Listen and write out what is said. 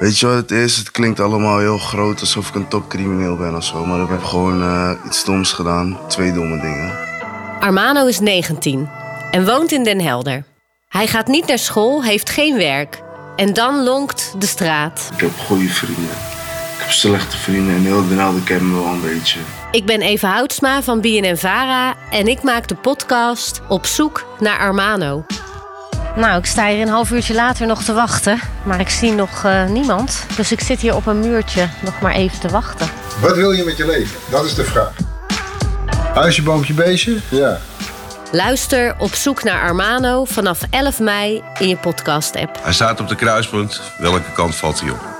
Weet je wat het is? Het klinkt allemaal heel groot alsof ik een topcrimineel ben of zo. Maar ik heb gewoon uh, iets doms gedaan. Twee domme dingen. Armano is 19 en woont in Den Helder. Hij gaat niet naar school, heeft geen werk. En dan lonkt de straat. Ik heb goede vrienden. Ik heb slechte vrienden en heel Den Helder kennen me wel een beetje. Ik ben Eva Houtsma van BNN Vara en ik maak de podcast Op zoek naar Armano. Nou, ik sta hier een half uurtje later nog te wachten. Maar ik zie nog uh, niemand. Dus ik zit hier op een muurtje nog maar even te wachten. Wat wil je met je leven? Dat is de vraag. Huisje, boompje, beestje? Ja. Luister op zoek naar Armano vanaf 11 mei in je podcast-app. Hij staat op de kruispunt. Welke kant valt hij op?